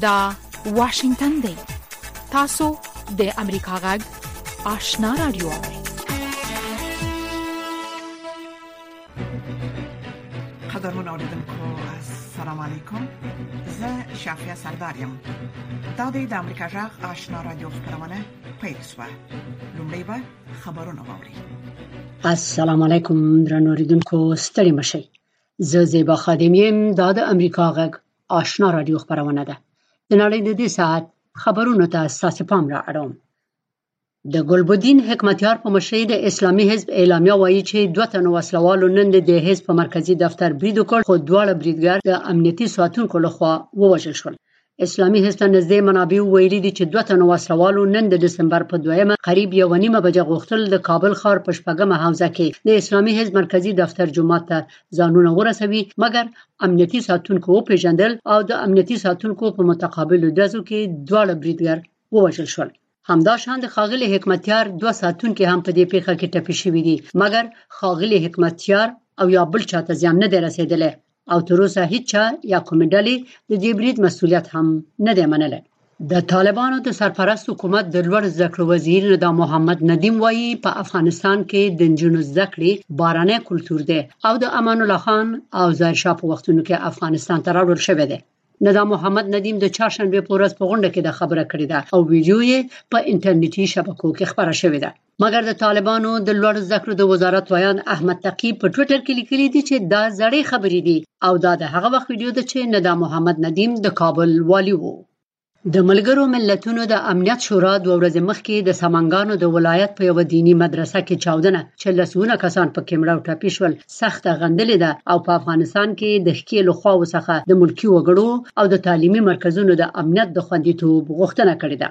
دا واشنگتن دی تاسو د امریکا غږ آشنا رادیو قدرمن اوریدونکو السلام علیکم زه شافیا سردار یم دا د امریکا غږ آشنا رادیو خبرونه پیل شو لومړی به خبرونه واوري السلام علیکم درنو ریدونکو ستړي مشي زه زیبا خادم یم دا د امریکا غږ آشنا رادیو خبرونه ده د نړۍ د دې ساعت خبرونو ته اساس پام را اړوم د ګلبدین حکمتیار په مشرۍ د اسلامي حزب اعلامیه وایي چې دوه تنو وسلوالو نن د حزب په مرکزی دفتر برید وکړ خو دواړه بریدګر د امنیتي ساتونکو لخوا ووژل شول اسلامي حزب ته نږدې منابعو ویلي دي چې دوه تنو وسلوالو نن د دسمبر په دویمه قریب یو نیمه بجه غوښتل د کابل ښار په شپږمه حوزه کې د اسلامي حزب مرکزی دفتر جمعات ته ځانونه ورسوي مګر امنیتي ساتونکو وپیژندل او د امنیتي ساتونکو په متقابل ډزو کې دواړه بریدګر ووژل شول همداشان د ښاغلي حکمتیار دوه ساتونکي هم په دې پیښه کې ټپي شوي دي مګر ښاغلي حکمتیار او یا بل چاته زیان نه دی رسیدلی او تر اوسه هیچا یا کومې ډلې د دې برید مسولیت هم نه دی منلی د طالبانو د سرپرست حکومت د لوړ زده کړو وزیر ندا محمد ندیم وایي په افغانستان کې د جنونو زده کړې بارانه کلچر دی او د امان الله خان او ظاهر شاه په وختونو کې افغانستان ته راوړل شوې ده ندا محمد ندیم د چهارشنبه په ورځ په غونډه کې دا خبره کړې ده او ویډیو یې په انټرنیټي شبکو کې خبره شوې ده مګر د طالبانو د لوړ زده کړو د وزارت ویان احمد تقی په ټوئیټر کې لیکلي دي چې دا زړې خبرې دي او دا د هغه وخت ویډیو ده چې ندا محمد ندیم د کابل والی وو د ملګرو ملتونو د امنیت شورا دوه ورځې مخکې د سمنګانو د ولایت په یو دینی مدرسه کې چاودنه چې لسګونه کسان په کیمړه او ټپي شول سخته غندلې ده او په افغانستان کې د ښکې له خواو څخه د ملکی وګړو او د تعلیمي مرکزونو د امنیت د خوندیتوب غوښتنه کړې ده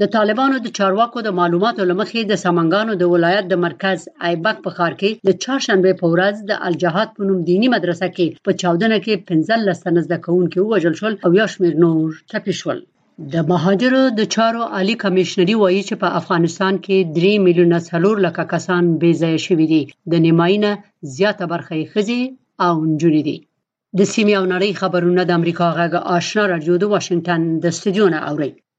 د طالبانو د چارواکو د معلوماتو لمخې د سمنګانو د ولایت د مرکز ایبک په ښار کې د چهارشنبې په ورځ د الجهاد په نوم دینی مدرسه کې په چاودنه کې 15 تنه زده کوونکي ووژل شول او یو شمېر نور ټپي شول د مهاجرو د چارو عالی کمېشنري وایي چې په افغانستان کې 3 میلیونه څلور لکه کسان بې ځایه شوي دي د نیمایي نه زیاته برخه یې ښځې او نجونې دي د سیمې او نړۍ خبرونه د امریکا غږ آشنا رادیو د واشنگټن د استودیو نه اوري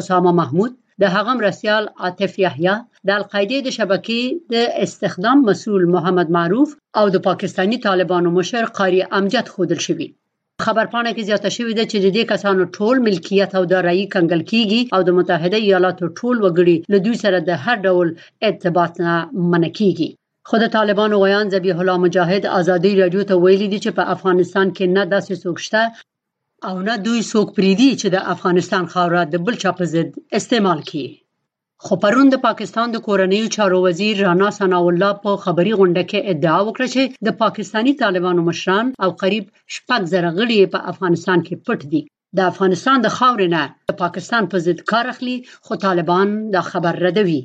اسامه محمود د هغه مرستیال عاطف یحیی د القاعده د شبکې د استخدام مسول محمد معروف او د پاکستانی طالبانو مشر قاری امجد خودل شوی خبرپاڼه کې زیاته شوې ده چې د دې کسانو ټول ملکیت او دارایی کنګل کیږي او د متحده ایالاتو ټول وګړي له دوی سره د هر ډول ارتباط نه منع کیږي خو د طالبانو ویاند ذبیح الله مجاهد ازادي رادیو ته ویلي دي چې په افغانستان کې نه داسې څوک شته او نه دوی څوک پریدي چې د افغانستان خاوره د بل چا په ضد استعمال کړي خو پرون د پاکستان د کورنیو چارو وزیر رانا ثنا الله په خبري غونډه کې ادعا وکړه چې د پاکستانی طالبانو مشران او قریب شپږ زره غړي په افغانستان کې پټ دي د افغانستان د خاورې نه د پاکستان په ضد کار اخلي خو طالبان دا خبر ردوي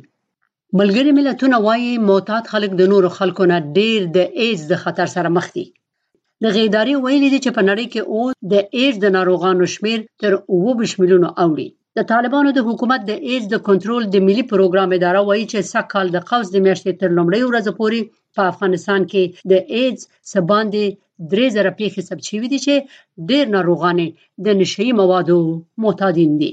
ملګري ملتونه وایي معتاد خلک د نورو خلکو نه ډیر د ایډز د خطر سره مخ دي د غیداري ویلي دي چې په نړۍ کې او د ایډز د ناروغانو شمیر تر 20 میلیونو اوړي د طالبانو د حکومت د ایډز د کنټرول د ملي پروګرام اداره وایي چې سږ کال د قوس د میاشتې تر لومړۍ ورځې پورې په افغانستان کې د ایډز څه باندې درې زره پیښې ثبت شوې دي چې ډېر ناروغان د نشهيي موادو معتادین دي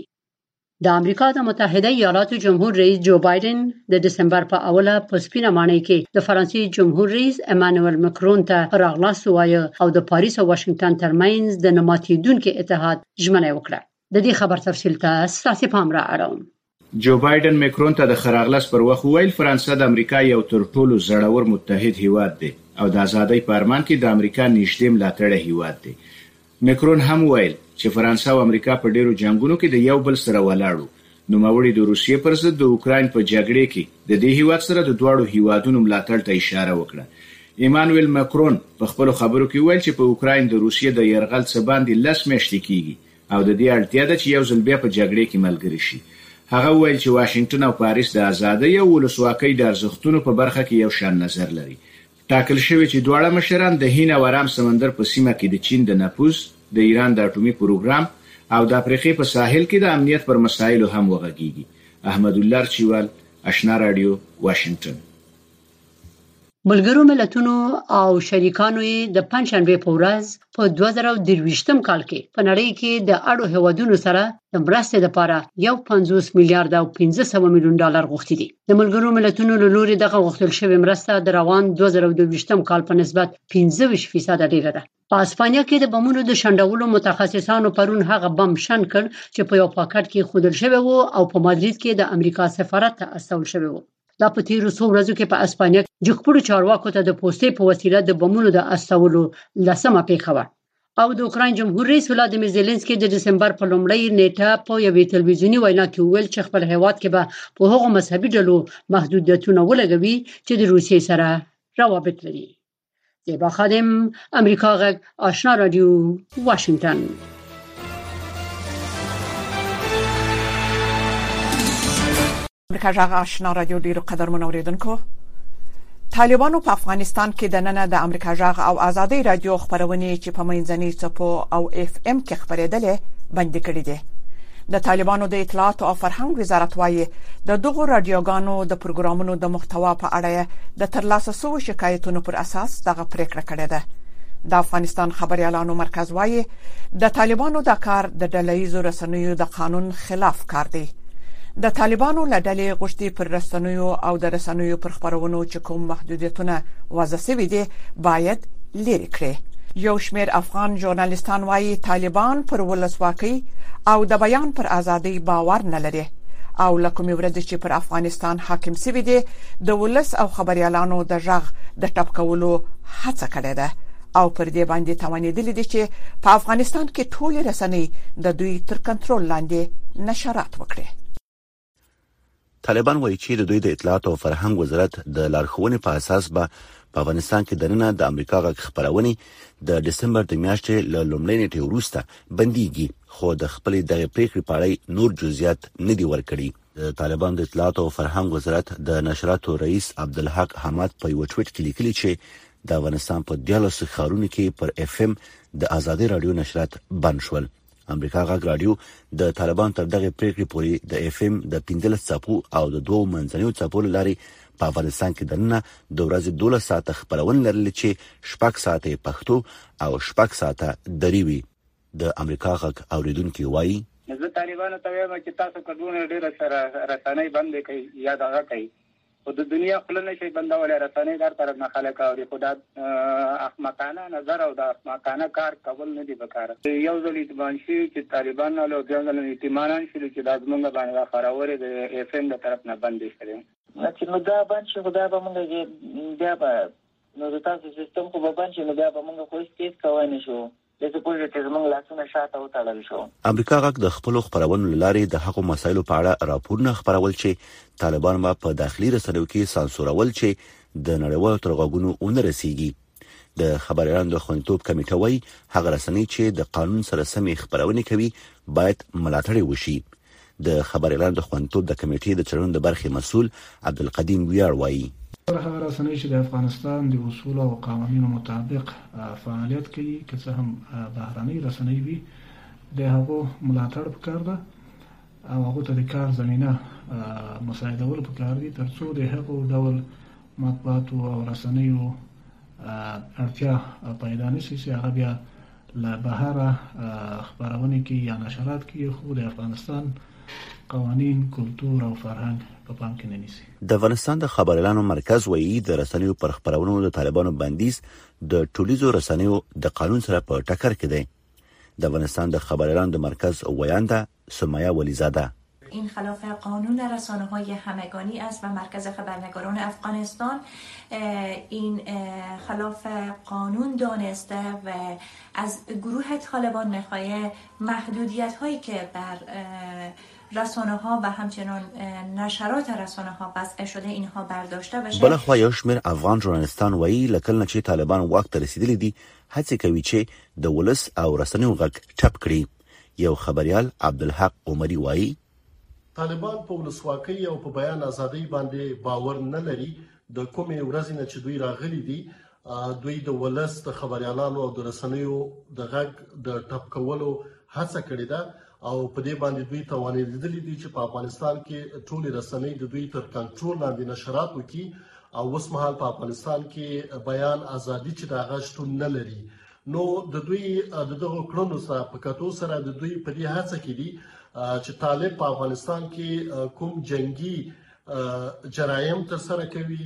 د امریکا د متحده ایالاتو جمهور رئیس جو بایدن د دسمبر په اوله په سپینه ماڼۍ کې د فرانسې جمهور رئیس امانوئل مکرون ته راغلاست وایه او د پاریس او واشنگټن ترمنځ د نماتیدونکو اتحاد ژمنه وکړه د دې خبر تفصیل ته ستاسو پام را اړوم جو بایدن مکرون ته د خراغلاس پر وخت وویل فرانسه د امریکا یو تر ټولو زړور متحد هیواد دی او د ازادۍ په ارمان کې د امریکا نږدې ملاتړی هیواد دی مکرون هم وویل چې فرانسه او امریکا په ډېرو جنګونو کې د یو بل سره ولاړ وو. نوموړي د روسیې پر ضد د اوکراین په جګړې کې د دې هېواد سره د دواړو هېوادونو ملاتړ ته اشاره وکړه. ایمانویل مکرون په خپلو خبرو کې وویل چې په اوکراین د روسیې د یرغل څه باندې لس میاشتې کېږي او د دې اړتیا ده چې یو ځل بیا په جګړې کې ملګري شي. هغه وویل چې واشنګټن او پاریس د ازادۍ او ولسواکۍ د ارزښتونو په برخه کې یو شان نظر لري. ټاکل شوې چې دواړه مشران د هند او ارام سمندر په سیمه کې د چین د نفوذ، د ایران د اټومي پروګرام او د افریقې په ساحل کې د امنیت پر مسایلو هم وغږیږي. احمدالله ارچیوال، اشنا راډیو، واشنګټن. ملګرو ملتونو او شریکانو یې د پنجشنبې په ورځ په 2023م کال کې په نړۍ کې د اړو هوادونو سره د مرستې لپاره 1.50 میلیارډ او 1500 میلیون ډالر غوښتي دي د ملګرو ملتونو له لوري دغه غوښتل شوې مرسته د روان 2022م کال په نسبت 15% ډیره ده په اسپانیا کې د بمونو د شندولو متخصصانو پرون هغه بم شن کړ چې په یو پاکټ کې خودل شوی وو او په مادرید کې د امریکا سفارت ته استول شوی وو دا په تیرو څو ورځو کې په اسپانیا کې جګپړو چارواکو ته د پوستې په وسیله د بمونو د استولو لسمه پیښه وه او د اوکراین جمهور رئیس ولادیمیر زيلنسکي د دسمبر په لومړۍ نیټه په یوې تلویزیونی وینا کې وویل چې خپل هیواد کې به په هغو مذهبي ډلو محدودیتونه ولګوي چې د روسیې سره روابط لري زیبا خادم امریکا غږ آشنا رادیو واشنگتن امریکا غږ آشنا رادیو ډیرو قدر منوریدونکو طالبانو په افغانستان کې د نن د امریکا غږ او ازادي رادیو خبرونه چې په منځنۍ چپو او اف ام کې خبرېدلې بند کړې دي د طالبانو د اطلاعات او فرهنګ وزارت وايي د دغو رادیوګانو د پروګرامونو د محتوا په اړه د ترلاسه شوو شکایتونو پر اساس دغه پریکړه کړې ده د افغانستان خبريالانو مرکز وایي د طالبانو دا کار د ډلهییزو رسنیو د قانون خلاف کار دی د طالبانو لړلې غوښتي پر رسنیو او د رسنیو پر خبرونو چې کوم محدودیتونه وضع شوي دي باید لرې کړي یو شمیر افغان ژورنالیستان وایي طالبان پر ولسواکۍ او د بیان پر ازادۍ باور نه لري او لکه مې ورځ چې پر افغانستان حاکم شوی دی د ولس او خبريالانو د ژغ د ټپ کولو هڅه کړې ده او پر دې باندې توانېدل دي چې په افغانستان کې ټول رسنۍ د دوی تر کنټرول لاندې نشرات وکړي طالبان وایي چې د دوی د اطلاعات او فرهنګ وزارت د لارښوونې په اساس به په افغانستان کې دننه د امریکا غږ خبرونه د دسمبر د میاشتې له لومړۍ نیټې وروسته بنديږي خو د خپلې دغه پریکړې په اړه نور جزئیات نه دی ورکړي د طالبانو د اطلاعات او فرهنګ وزارت د نشراتو رئیس عبدالحق حماد په یو ټویټ کې لیکلي چې د افغانستان په 14 ښارونو کې پر اف ام د ازادي رادیو نشرات بند شول امریکا غږ رادیو د طالبان تر دغه پریکړې پورې د اف ام د 15 څپو او د دوو منځنیو څپو لاري په افغانستان کې دننه د ورځې 12 ساعته خبرونه لرلې چې شپږ ساعته پښتو او شپږ ساعته دری وي د امریکا غږ اوریدونکو وایي زه طالبانو ته وایم چې تاسو کډونه ډیره سره رسنۍ بندې کړئ یا دغه کړئ خو د دنيا خوله نه شئ بندولی رسنۍ دار طرف نه خلک اوري خو دا احمقانه نظر او دا احمقانه کار کول نه دي په کار يو ځل اطمينان شي چې طالبان نه لو بيا ځل اطمينان شي چې دا زمونږ باندې دا خرورې د ايف ايم د طرف نه بندې شوې نه چې نو دا بند شي خو دا به مونږ بيا به نو د تاسو سيستم خو به بند شي نو بيا به مونږ خو هيڅ کيس کوای نه شو بیا څه پوهېږئ چې زموږ لاسونه شا ته وتړل شو. امریکا غږ د خپلو خپرونو له لارې د هغو مسایلو په اړه راپورونه خپرول چې طالبان به په داخلي رسنیو کې سانسورول چې د نړیوالو تر غوږونو ونه رسیږي. د خبر اعلان د خوندیتوب کمیټه وایي هغه رسنۍ چې د قانون سره سمې خپرونې کوي باید ملاتړې وشي. د خبریالانو د خوندتوب د کمېټې د څېړنو د برخې مسؤل عبدالقدیم ویاړ وايي، ټول هغه رسنۍ چې د افغانستان د اصولو او قوانینو مطابق فعالیت کوي که څه هم بهرنۍ رسنۍ وي د هغو ملاتړ پکار ده او هغو ته د کار زمینه مساعدول پکار دي تر څو د هغو ډول مطبوعاتو او رسنیو اړتیا پیدا نشي چې هغه بیا له بهره خبرونه کې یا نشرات کې خو د افغانستان قوانین کلتور او فرهنګ په پام کې نه نیسي د افغانستان د خبرلانو مرکز وایي د رسنیو پر خبرونو د طالبانو بندیز د ټولیزو رسنیو د قانون سره په ټکر کې دی د افغانستان د خبرلانو د مرکز ویانده سمیه ولیزاده. این خلاف قانون رسانه های همگانی است و مرکز خبرنگاران افغانستان این خلاف قانون دانسته و از گروه طالبان میخواه محدودیت هایی که بر رسانه ها و همچنان نشرات رسانه ها وضع شده اینها برداشته بشه بله خو یو شمیر افغان ژورنالیستان وایي لکه نه چې طالبان واک ته رسیدلی دي هڅه کوي چې د ولس او رسنیو غږ ټپ کړي یو خبریال عبدالحق عمری وایي طالبان په ولسواکۍ او په بیان ازادۍ باندې باور نه لري د کومې ورځې نه چې دوی راغلي دي دوی د ولس د خبريالانو او د رسنیو د غږ د ټپ کولو هڅه کړې ده او په دې باندې دوی توانېدلې دي چې په افغانستان کې ټول رسنۍ د دوی تر کنټرول لاندې نشرات وکړي او اوس مهال په افغانستان کې بیان ازادي چې دا غشتون نه لري نو د دوی د دغو کړنو سره په کتو سره د دوی په دې هڅه کې دي چې طالب په افغانستان کې کوم جنگي جرایم تر سره کوي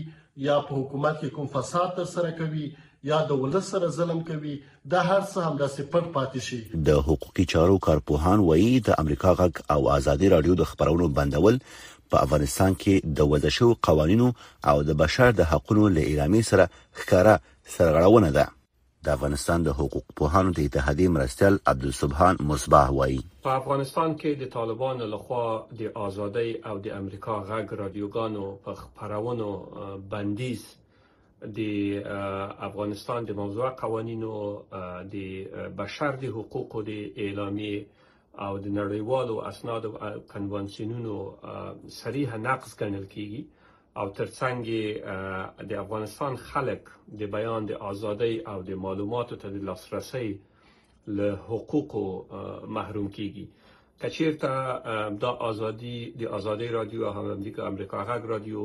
یا په حکومت کې کوم فساد تر سره کوي یا د ولس سره ظلم کوي د هر څه هم د سپټ پاتې شي د حقوقي چارو کارپوهان وایي د امریکا غږ او ازادي رادیو د خبرونو بندول په افغانستان کې د وضع شوو قوانینو او د بشر د حقوقو له اعلامیې سره ښکاره سرغړونه ده د افغانستان د حقوق پوهانو د اتحادیې مرستیال عبدالسبحان مصباح وايي. په افغانستان کې د طالبانو له خوا د آزادۍ او د امریکا غږ رادیوګانو په خپرونو بندیز د افغانستان د موضوعه قوانینو، د بشر د حقوقو د اعلامیې او د نړیوالو اسنادو او کنوانسیونونو صریح نقض ګڼل کیږي او ترڅنګ یې د افغانستان خلک د بیان د ازادۍ او د معلوماتو ته د لاسرسۍ له حقوقو محروم کیږي کچیرته دا ازادي د ازادۍ رادیو او هم د امریکا غږ رادیو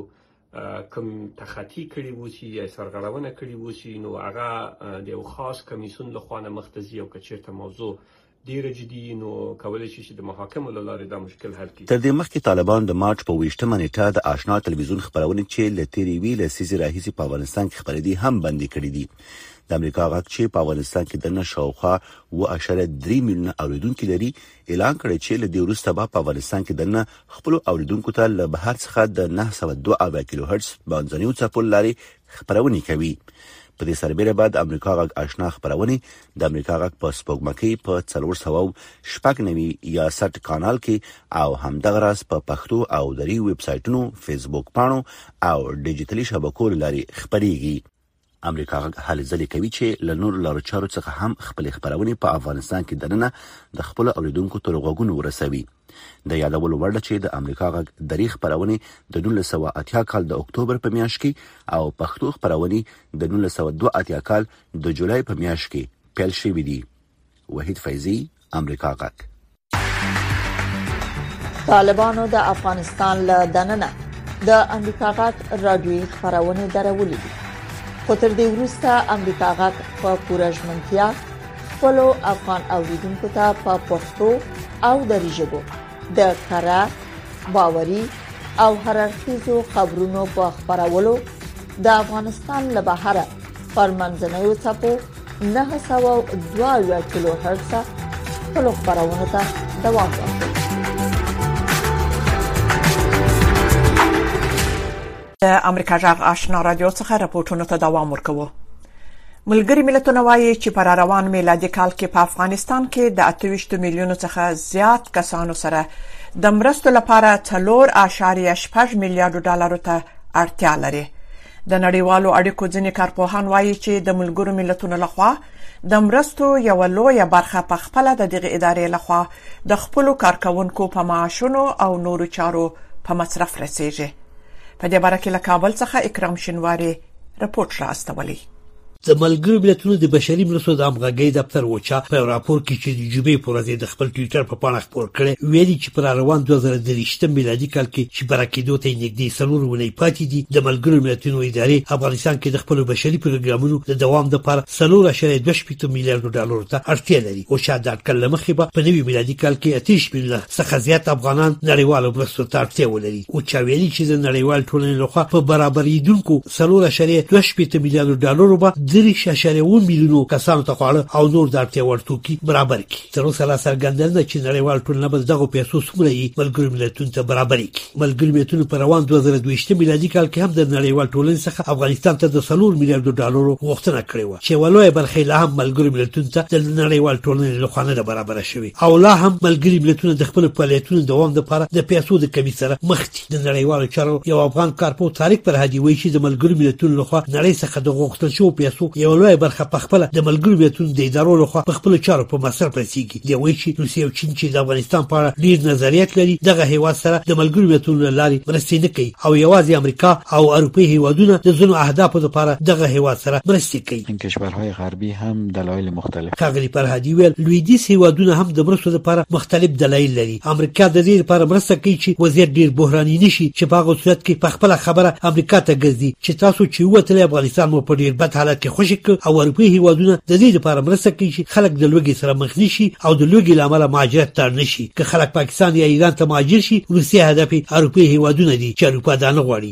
کوم تخطی کړی وو چې یې سرغړونه کړی وو چې نو هغه د یو خاص کمیسون لخوا نه مخته زی او کچیرته موضوع ډیر جدي نو کولای شي چې د محاکمو له لارې دا مشکل حل کړي تر دې مخکې طالبان د مارچ په ویشتمه نیټه د آشنا تلویزیون خبرونه چې له تیرې یوې لسیزې راهیسې په افغانستان کې خپرېدې هم بندې کړې دي د امریکا غږ چې په افغانستان کې دنه شاوخوا و اشاره درې میلیونه اوریدونکي لري اعلان کړی چې له دې وروسته به په افغانستان کې دنه خپل اوریدونکو ته له بهر څخه د 902 کیلو هرتز بانځنیو چاپول لارې خبرونه کوي په دې سربېره به د امریکا غږ آشنا خبرونه د امریکا غږ په سپوږمکۍ په 390 یا سټ کانال کې او همدغه راز په پښتو او دری ویب سایټونو فیسبوک پاڼو او ډیجیټلي شبکو لاري خبريږي امریکا غږ هلې ځلې کوي چې له نور لارو چارو څخه هم خپل خبرونه په افغانستان کې دننه د خپل اوریدونکو تر غوګونو ورسوي د یادولو وړ ده چې د امریکا غږ درې خپرونې د 1980 کال د اکتوبر په میاشت کې او پښتو خپرونې د 1982 کال د جولای په میاشت کې پیل شوې دي وحید فیضی امریکا غږ طالبانو د افغانستان له دننه د امریکا غږ رادیوي خبرونه درولې دي خو تر دې وروسته امریکا غږ په پوره ژمنتیا خپل افغان اوریدونکو ته په پښتو او دری ژبو د کره باوري او هررخیزو خبرونو په خبرولو د افغانستان له بهره پر منځنوي ټاپو 902 کیلو هرتز خپل خبرونه ته دوام ورکړي د امریکا جغ آشنا رادیو څخه راپورټونو ته دوام ورکوو ملګری ملتونه وایي چې پر روان میلادي کال کې په افغانستان کې د 28 میلیونو څخه زیات کسانو سره د مرستو لپاره 3.8 میلیارډ ډالر ته اړتیا لري د نړیوالو اړیکو ځینې کارپوهان وایي چې د ملګرو ملتونو لخوا د مرستو یو لوی برخه په خپل د دغه ادارې لخوا د خپل کارکونکو په معاشونو او نورو چارو په مصرف رسیږي په دې باره کې له کابل څخه اکرام شینواری رپورټ را استولی د ملګرو ملتونو د بشري مرستو د همغږۍ دفتر اوچا په یو راپور کې چې د جمعې پر ورځ د خپل ټویټر په پاڼه خپور کړی ویلي چې پر روان 2023 میلادي کال کې چې برا کېدو ته نږدې څلور ونې پاتې دي د ملګرو ملتونو ادارې افغانستان کې د خپل بشري پروګرامونو د دوام لپاره 3.28 میلیارډ ډالر ته اړتیا لري او شاید د اټکل لمخې به په نوي میلادي کال کې 30 میلیونه څخه زیات افغانان نړیوالو مرستو ته اړتیا ولري او چا ویلي چې د نړیوال ټولنې لخوا په برابرېدونکو څلور اشاریه دوه شپېته میلیارډ ډالرو به دېرش اشاریه اووه میلیونو کسانو ته خواړه او نور د اړتیا وړ توکي برابر کړي تر اوسه لا څرګنده نه ده چې نړیوال ټولنه به دغو پیسو څومره یې ملګرو ملتونو ته برابرې کړي ملګرو ملتونو په روان دوه زره دویشت میلادي کال کې هم د نړیوال ټولنې څخه افغانستان ته د څلور میلیارډو ډالرو غوښتنه کړې وه چې یوه لویه برخه یې لا هم ملګرو ملتونو ته د نړیوال ټولنې لخوا نه ده برابره شوې او لا هم ملګري ملتونه د خپلو فعالیتونو دوام لپاره د پیسو د کمي سره مخ دي د نړیوالو چارو یو افغان کارپوه طارق فرهادي وایي چې د ملګرو ملتونو لخوا نړۍ څخه د غوښتل شوو پیسو یوه لویه برخه په خپله د ملګرو ملتونو د ادارو لخوا په خپلو چارو په مصرف رسیږي دی وایي چې روسیه او چین چې د افغانستان په اړه ډیر نظریات لري دغه هیواد سره د ملګرو ملتونو له لارې مرستې نه کوي او یوازې امریکا او اروپایي هیوادونه د ځینو اهدافو لپاره دغه هیواد سره مرستې کوي کشورهای غربی هم دلایل مختلف ښاغلي فرهادي وویل، لویدیځ هېوادونه هم د مرستو لپاره مختلف دلایل لري، امریکا د دې لپاره مرسته کوي چې وضعیت ډېر بحراني نه شي چې په هغه صورت کې په خپله خبره امریکا ته ګرځي چې تاسو چې ووتلئ افغانستان مو په ډېر بد حالت کې خوشې کړ او اروپايي هېوادونه د دې لپاره مرسته کوي چې خلک د لوږې سره مخ نه شي او د لوږې له امله مهاجرت ته اړ نه شي که خلک پاکستان یا ایران ته مهاجر شي وروستی هدف یې اروپايي هېوادونه دي چې اروپا دا نه غواړي.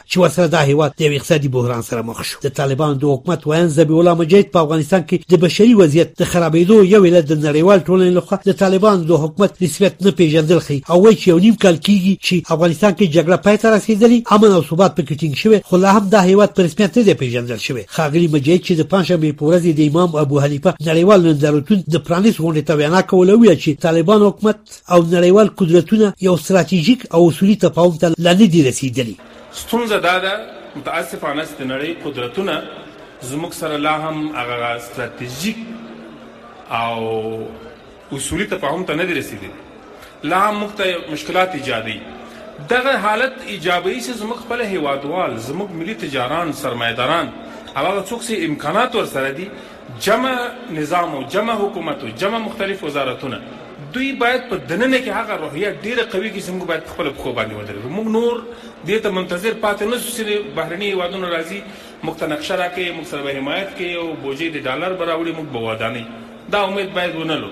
چې ورسره دا هیواد د یو اقتصادي بحران سره مخ شو د طالبانو د حکومت ویاند ذبیح الله مجاهد په افغانستان کې د بشري وضعیت د خرابېدو یو علت د نړیوال ټولنې لخوا د طالبانو د حکومت رسمیت نه پیژندل ښي او وایي چې یو نیم کال کیږي چې افغانستان کې جګړه پای ته رسیدلې امن او ثبات پکې ټینګ شوی خو لا هم دا هیواد په رسمیت نه دی پیژندل شوی ښاغلي مجاهد چې د پنځشنبې په ورځ د امام ابو حنیفه نړیوال نندارتون د پرانیست غونډې ته وینا کوله ویل چې طالبان حکومت او نړیوال قدرتونه یو ستراتیژیک او اصولي تفاهم ته لا نه دي رسیدلي. ستونزه دا ده متاسفانه چې د نړۍ قدرتونه زموږ سره لا هم هغه ستراتیژیک او اصولي تفاهم ته نه دي رسیدلي. لا هم موږ ته مشکلات ایجادوي. دغه حالت ایجابوي چې زموږ خپل هیوادوال، زموږ ملي تجاران، سرمایه داران او هغه څوک چې امکانات ورسره دي جمع نظام او جمع حکومت او جمع مختلف وزارتونه دوی باید په دننه کې هغه روحیه ډیره قوي کې زموږ باید خپل پخو باندې ودرېږو موږ نور دې ته منتظر پاتې نه شو چې بهرني هیوادونه راځي موږ ته نقشه راکړي موږ سره به حمایت کوي او بوجۍ د ډالر به راوړي موږ به ودانوي دا امید باید ونه لرو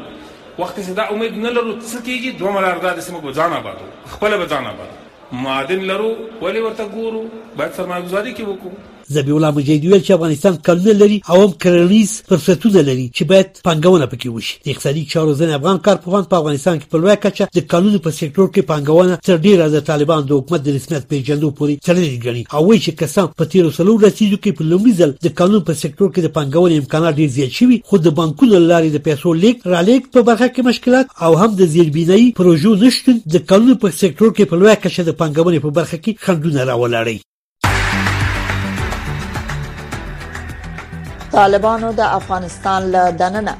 وخت چې دا امید نه لرو څه کېږي دوه ملار دا چې موږ به ځان آبادو خپله به ځان آبادو معادن لرو ولې ورته ګورو باید سرمایه ګزاري کې وکړو ذبیح الله مجاهدي ویل چې افغانستان کانونه لري او هم کرنیز فرصتونه لري چې باید پانګونه پکې وشي د اقتصادي چارو ځینې افغان کارپوهان په افغانستان کې په لویه کچه د کانونو په سکتور کې پانګونه تر ډیره د طالبان د حکومت د رسمیت پیژندو پورې تړلې ګڼي او وایي چې کسان په تیرو سلو لسیزو کې په لومړي ځل د کانونو په سکتور کې د پانګونې امکانات ډیر زیات شوي خو د بانکونو لارې د پیسو لیک را لیک په برخه کې مشکلات او هم د زیربینۍ پروژو نشتون د کانونو په سکتور کې په لویه کچه د پانګونې په برخه کې خنډونه راولړي طالبانو د افغانستان له دننه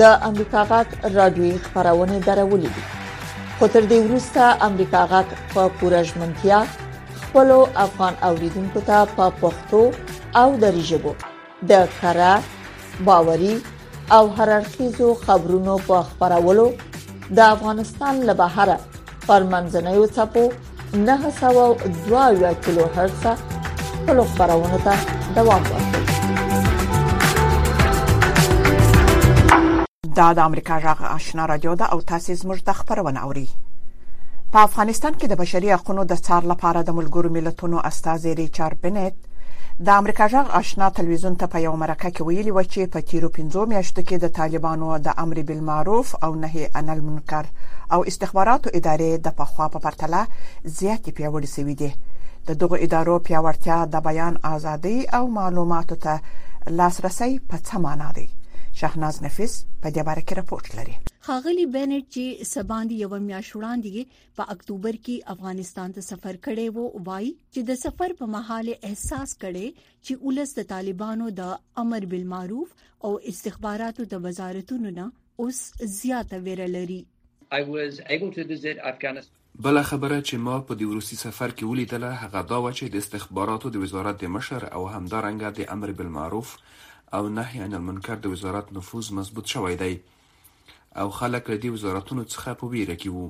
د امریکا غاټ رادیوي خبرونه درولې دي خو تر دې وروسته امریکا غاټ په پوره ژمنتیا خپل افغان اوریدونکو ته په پښتو او دری ژبه د کره باوري او هررخیزو خبرونو په خبرولو د افغانستان له بهره پرمنځنیو چپو 902 کیلو هرتز خپل خبرونه ته دوام ورکړي دا د امریکا غږ آشنا رادیو ده او تاسو زموږ د خبرونه اوري په افغانستان کې د بشري حقوقو د څار لپاره د ملګرو ملتونو استاد ریچارډ بنت د امریکا غږ آشنا تلویزیون ته په یو مرکه کې ویلي و چې په تیرو 15 میاشتو کې د طالبانو د امر بالمعروف او نهي عن المنکر او استخباراتو ادارې د پخوا په پرتله زیاتې پیوړې شوې دي د دغو ادارو پیوړتیا د بیان آزاد ازادۍ او معلوماتو ته لاسرسی په څه معنا دی شهناز نفیس په دې باره کې راپورټ لري خاغلی بنټ چې سباندې یو میاش وړاندې په اکتوبر کې افغانستان ته سفر کړی وو وایي چې د سفر په مهال احساس کړي چې ولس د طالبانو د امر بالمعروف او استخباراتو د وزارتونو نه اوس زیاته ویره لري I was able to visit Afghanistan بله خبره چې ما په دې وروستي سفر کې ولیدله هغه دا وه چې د استخباراتو د وزارت د مشر او همدارنګه د امر بالمعروف او نهی عن المنکر د وزارت نفوذ مضبوط شوی دی او خلک له دې وزارتونو څخه په ویره کې وو.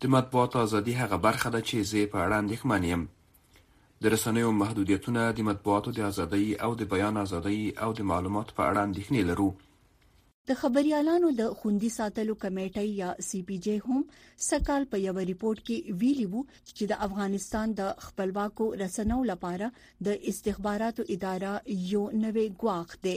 د مطبوعاتو ازادي هغه برخه ده چې زه یې په اړه اندېښمن یم. د رسنیو محدودیتونه، د مطبوعاتو د ازادۍ او د بیان ازادۍ او د معلوماتو په اړه اندېښنې لرو. د خبریالانو د خوندي ساتلو کمیټې یا سی پی جی هم سکهال په یو ریپورت کې ویلي وو چې د افغانستان د خپلواکو رسنیو لپاره د استخباراتو اداره یو نوې ګواښ دی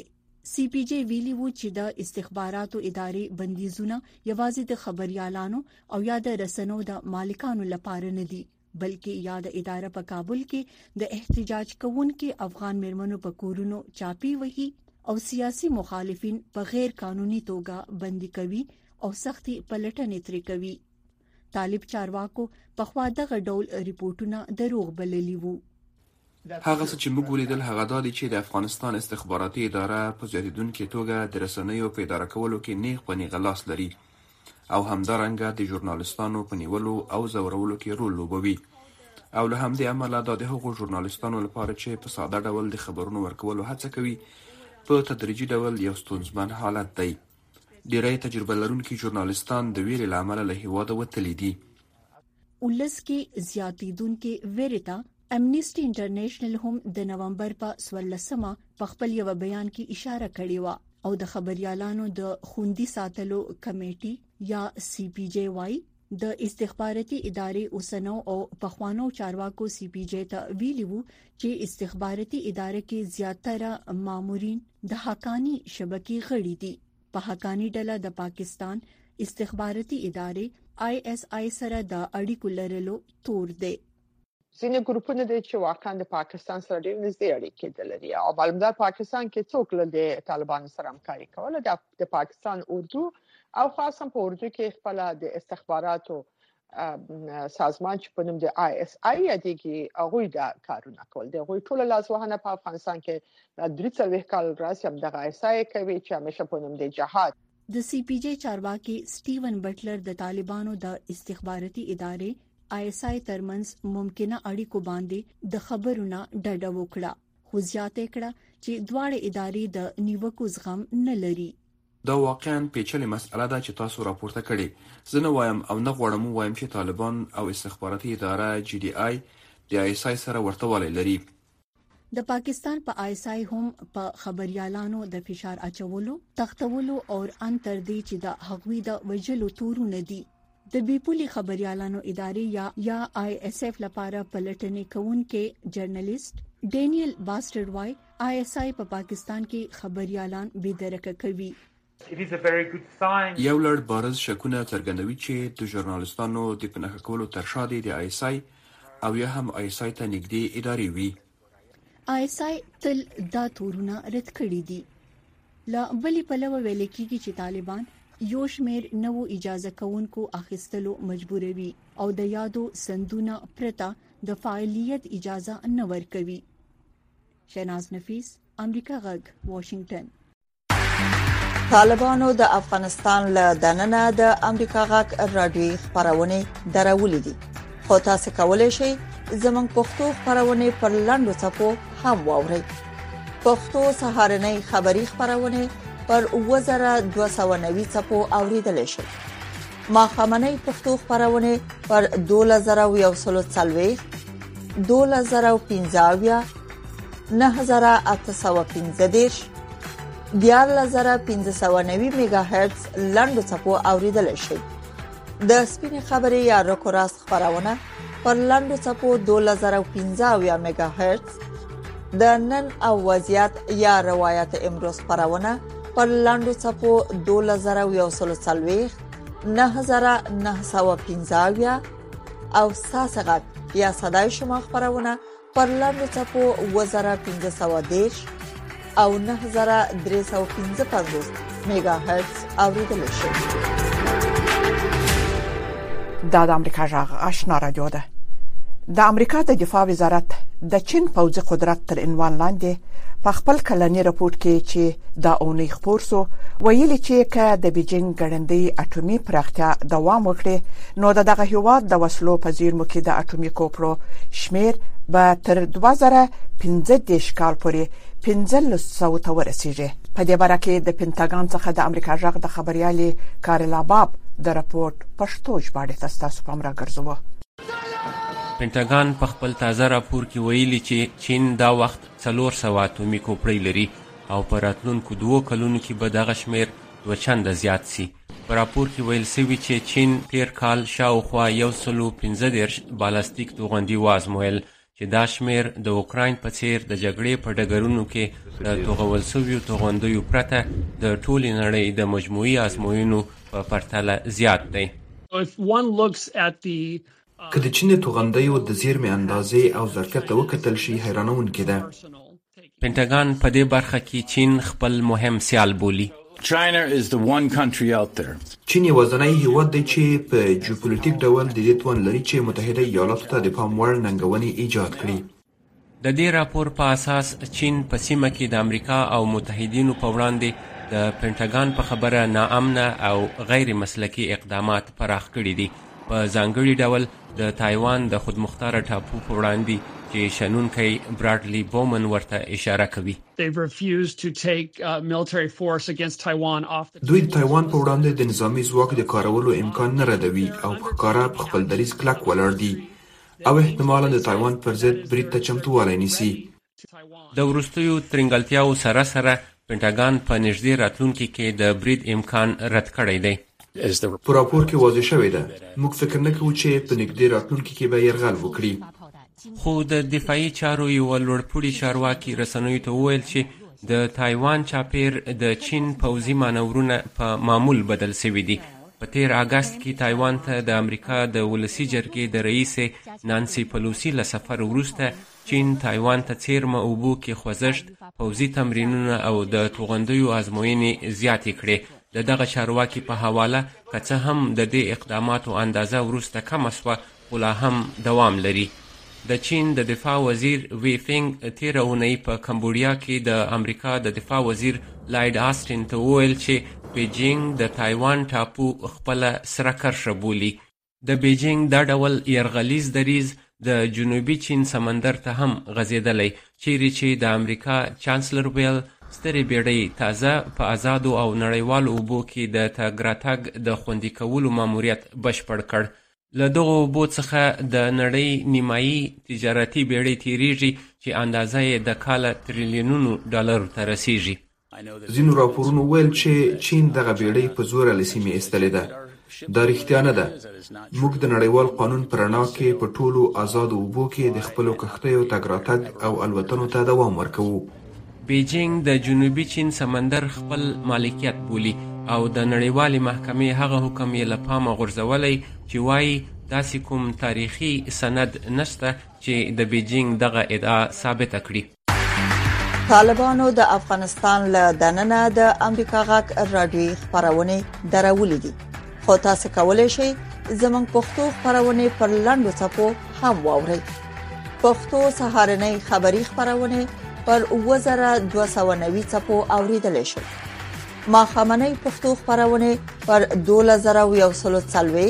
سی پی جی ویلي وو چې د استخباراتو ادارې بندیزونه یوازې د خبريالانو او یا د رسنیو د مالکانو لپاره نه دي بلکې یاد اداره په کابل کې د احتجاج کوونکو افغان مرمنو په کورونو چاپی وهي او سیاسي مخالفین په غیر قانوني توګه بندي کوي او سختي پلټنې ترې کوي طالب چارواکو په خوا دغه ډول ریپورتونه دروغ بللی وو هغه څه چې موږ ولیدل هغه دا دي چې د افغانستان استخباراتي اداره په زیاتیدونکې توګه د رسنیو په اداره کولو کې نیغ په نیغه لاس لري او همدا رنګه د ژورنالستانو په نیولو او ځورولو کې رول لوبوي او له همدې امله دا د هغو ژورنالستانو لپاره چې په ساده ډول د خبرونو ورکولو هڅه کوي په تدریجي ډول یو ستونزمن حالت دی ډیری تجربه لرونکي ژورنالستان د ویرې لامل له هیواده وتلي دي ولس کې زیاتیدونکې ویرې ته امنیسټي انټرنیشنل هم د نومبر په 14مه په خپل یو بیان کې اشاره کړې و او د خبريالانو د خوندي ساتلو کمیټې یا سی پی جی وايي د استخباراتي ادارې اوسنو او پخوانو چارواکو سی پی جی ته ویلي وو چې استخباراتي ادارې کې زیاتره مامورین د حقانی شبکې غړي دي په حقانی ډله د پاکستان استخباراتي ادارې آی اس آی سره د اړیکو لرلو تور دی ځینې ګروپونه دي چې واقعا د پاکستان سره ډېر نږدې اړیکې لري او معلومدار پاکستان کې څوک له طالبانو سره همکاري کوله د پاکستان اردو او خاصا په اردو کې خپل د استخباراتو سازمان چې په نوم د آی اس آی یادېږي هغه دا کارونه کول د غوي ټول لاسوهنه په افغانستان کې د 23 کال راځي هم د آی اس آی کوي چې همیشه په نوم د جهاد د سی پی جی چارواکي سټیون بټلر د طالبانو د استخباراتي ادارې آی اس آی ترمنځ ممکنه اړیکو باندې د خبرونه ډډه وکړه خو زیاته کړه چې دواړه ادارې د نیوکو زغم نه لري دا واقعا پیچلې مسئله ده چې تاسو راپورته کړې زه نه وایم او نه غواړم ووایم چې طالبان او استخباراتي اداره جی ډي آی د آی اس آی سره ورته والی لري د پاکستان په آی اس آی هم په خبريالانو د فشار اچولو، تختولو او ان تر دې چې د هغوی د وژلو تورونه دي. د بیپولي خبريالانو ادارې یا یا آی اس اف لپاره پلټنې کوونکي جرنالیست ډینیل باسټر وای آی اس آی په پاکستان کې خبريالان بې درکه کوي. یو لړ بارز شکونه څرګندوي چې د ژورنالستانو د په نښه کولو تر شا دې د آی اس آی او یا هم آی اس آی ته نږدې ادارې وي. آی اس آی تل دا تورونه رد کړي دي. له بلې پلوه ویل کېږي چې طالبان یو شمېر نوو اجازه کوونکو اخیستلو مجبوروي او د یادو سندونه پرته د فعالیت اجازه نه ورکوي. شناز نفیس، امریکا غږ، واشنگټن. طالبانو د افغانستان له دننه د امریکا غاک رادیوي خبرونه درولې دي خو تاسو کولای شئ زموږ پښتو خبرونه پر لاندو چپو هم واورئ پښتو سهارنۍ خبری خبرونه پر 2290 چپو اوریدل شئ ما خامنۍ پښتو خبرونه پر 2140 2015 9815 14590 میگا هرتز لنډو چپو اوریدل شي د سپین خبرې یا رکو راست خبرونه پر لنډو چپو 2015 میگا هرتز د نن او وضعیت یا روایت امروز خبرونه پر لنډو چپو 2040 9915 او ساسغت یا صداي شما خبرونه پر لاندو ټکو اووه زره پنځه سوه دېرش او نهه زره درې سوه پنځه پنځوس میګا هرتز اورېدلی شئ. دا د امریکا جغ آشنا رادیو ده د امریکا د دفاع وزارت د چین پوځي قدرت تر عنوان لاندې په خپل کلنی رپورت کې چې دا اونۍ خبر سو ویلي چې کله د بیجینګ ګړندۍ اټومي پراختیا دوام وکړي نو د دغه هیواد د وسلو په زیرمو کې د اټومي کوپړو شمیر به تر 2015 کال پورې 1500 ته ورسیږي په دې باره کې د پینتاګان څخه د امریکا ژغ د خبريالي کارلا باب د رپورت پښتو ژباړه تاسو په امر ګرځوو پینتاګان په خپل تازه راپور کې ویلي چې چین دا وخت 400 اتومي کوپړۍ لري او په راتلونکو دوو کلونو کې به دغه شمیر دوه چنده زیات سي. په راپور کي ویل سوي چي چین تیر کال شا و خوا یو سل او پنځه دېرش بالستیک توغندي وازمویل چي دا شمیر د اوکراین په څیر د جګړې په ډګرونو کي د توغول سویو توغندیو پرته د ټولي نړۍ د مجموعي ازموینو په پرتله زیات دئ. که د چین د توغندیو د زیرمي اندازې او ظرفیت ته وکتل شي حیرانونکې ده. پنټاګان په دې برخه کې چین خپل مهم سیال بولي. چین یوازنی هیواد دی چې په جیوپولیټیک ډول د دې توان لري چې متحده ایالاتو ته د پام وړ ننګونې ایجاد کړي. د دې راپور په اساس چین په سیمه کې د امریکا او متحدینو په وړاندې د پنټاګان په خبره ناامنه او غیر مسلکي اقدامات پراخ کړي دي، په ځانګړي ډول د تایوان د خودمختاره ټاپو په وړاندې چې شنونکی براډلي بومن ورته اشاره کوي. دوی د تایوان په وړاندې د نظامي ځواک د کارولو امکان نه ردوي او په ښکاره په خپل دریځ کلک ولاړ دي او احتمالا د تایوان پر ضد برید ته چمتووالی نیسي. د وروستیو ترینګلتیاو سره سره پنټاګان په نږدې راتلونکي کې د برید امکان رد کړی دی. په راپور کې واضح شوې ده، موږ فکر نه کوو چې په نږدې راتلونکي کې به یرغل وکړي. خو د دفاعي چارو یوه لوړپوړي چارواکي رسنیو ته وویل چې د تایوان چاپیر د چین پوځي مانورونه په معمول بدل شوي دي. په تیر اګست کې تایوان ته د امریکا د ولسي جرګې د رئیسې نانسي پلوسي له سفر وروسته چين، تايوان ته څېرمه اوبو کې خوځښت، پوځي تمرينونه او د توغنديو ازموينې زياتې کړې. د دغه چارواکي په حواله، که څه هم د دې اقداماتو اندازه وروسته کمه شوه، خو لا هم دوام لري. د چين د دفاع وزير وي فينګ تېره اونۍ په کمبوډيا کې د امريکا د دفاع وزير لايډ آسټين ته وويل چې بېجينګ د تايوان ټاپو خپله سره کرښه بولي. د بیجینګ دا ډول یرغلیز دریځ د جنوبي چین سمندر ته هم غځېدلی، چیرې چې د امریکا چانسلر ویل، سترې بیړۍ تازه په ازادو او نړیوالو اوبو کې د تګ راتګ د خوندي کولو ماموریت بشپړ کړ. له دغو اوبو څخه د نړۍ نیمایي تجارتي بیړۍ تیریږي چې اندازه یې د کاله تریلیونونو ډالرو ته رسیږي. ځینو راپورونو وویل چې چین دغه بیړۍ په زوره له سیمې ایستلې ده. دا رښتیا نه ده. موږ د نړیوال قانون په رڼا کې په ټولو ازادو اوبو کې د خپلو کښتیو تګ راتګ او الوتنو ته دوام ورکوو. بیجینګ د جنوبي چین سمندر خپل مالکیت بولي او د نړیوالې محکمې هغه حکم یې له پامه غورځولی چې وايي، داسې کوم تاریخي سند نشته چې د بیجینګ دغه ادعا ثابته کړي. طالبانو د افغانستان له دننه د امریکا غاک رادیوي خبرونه درولې دي خو تاسو کولی شئ زموږ پښتو خبرونه پر لاندو چپو هم واورئ پښتو سهارنۍ خبری خبرونه پر 2290 چپو اوریدل شي ما خامنۍ پښتو خبرونه پر 2140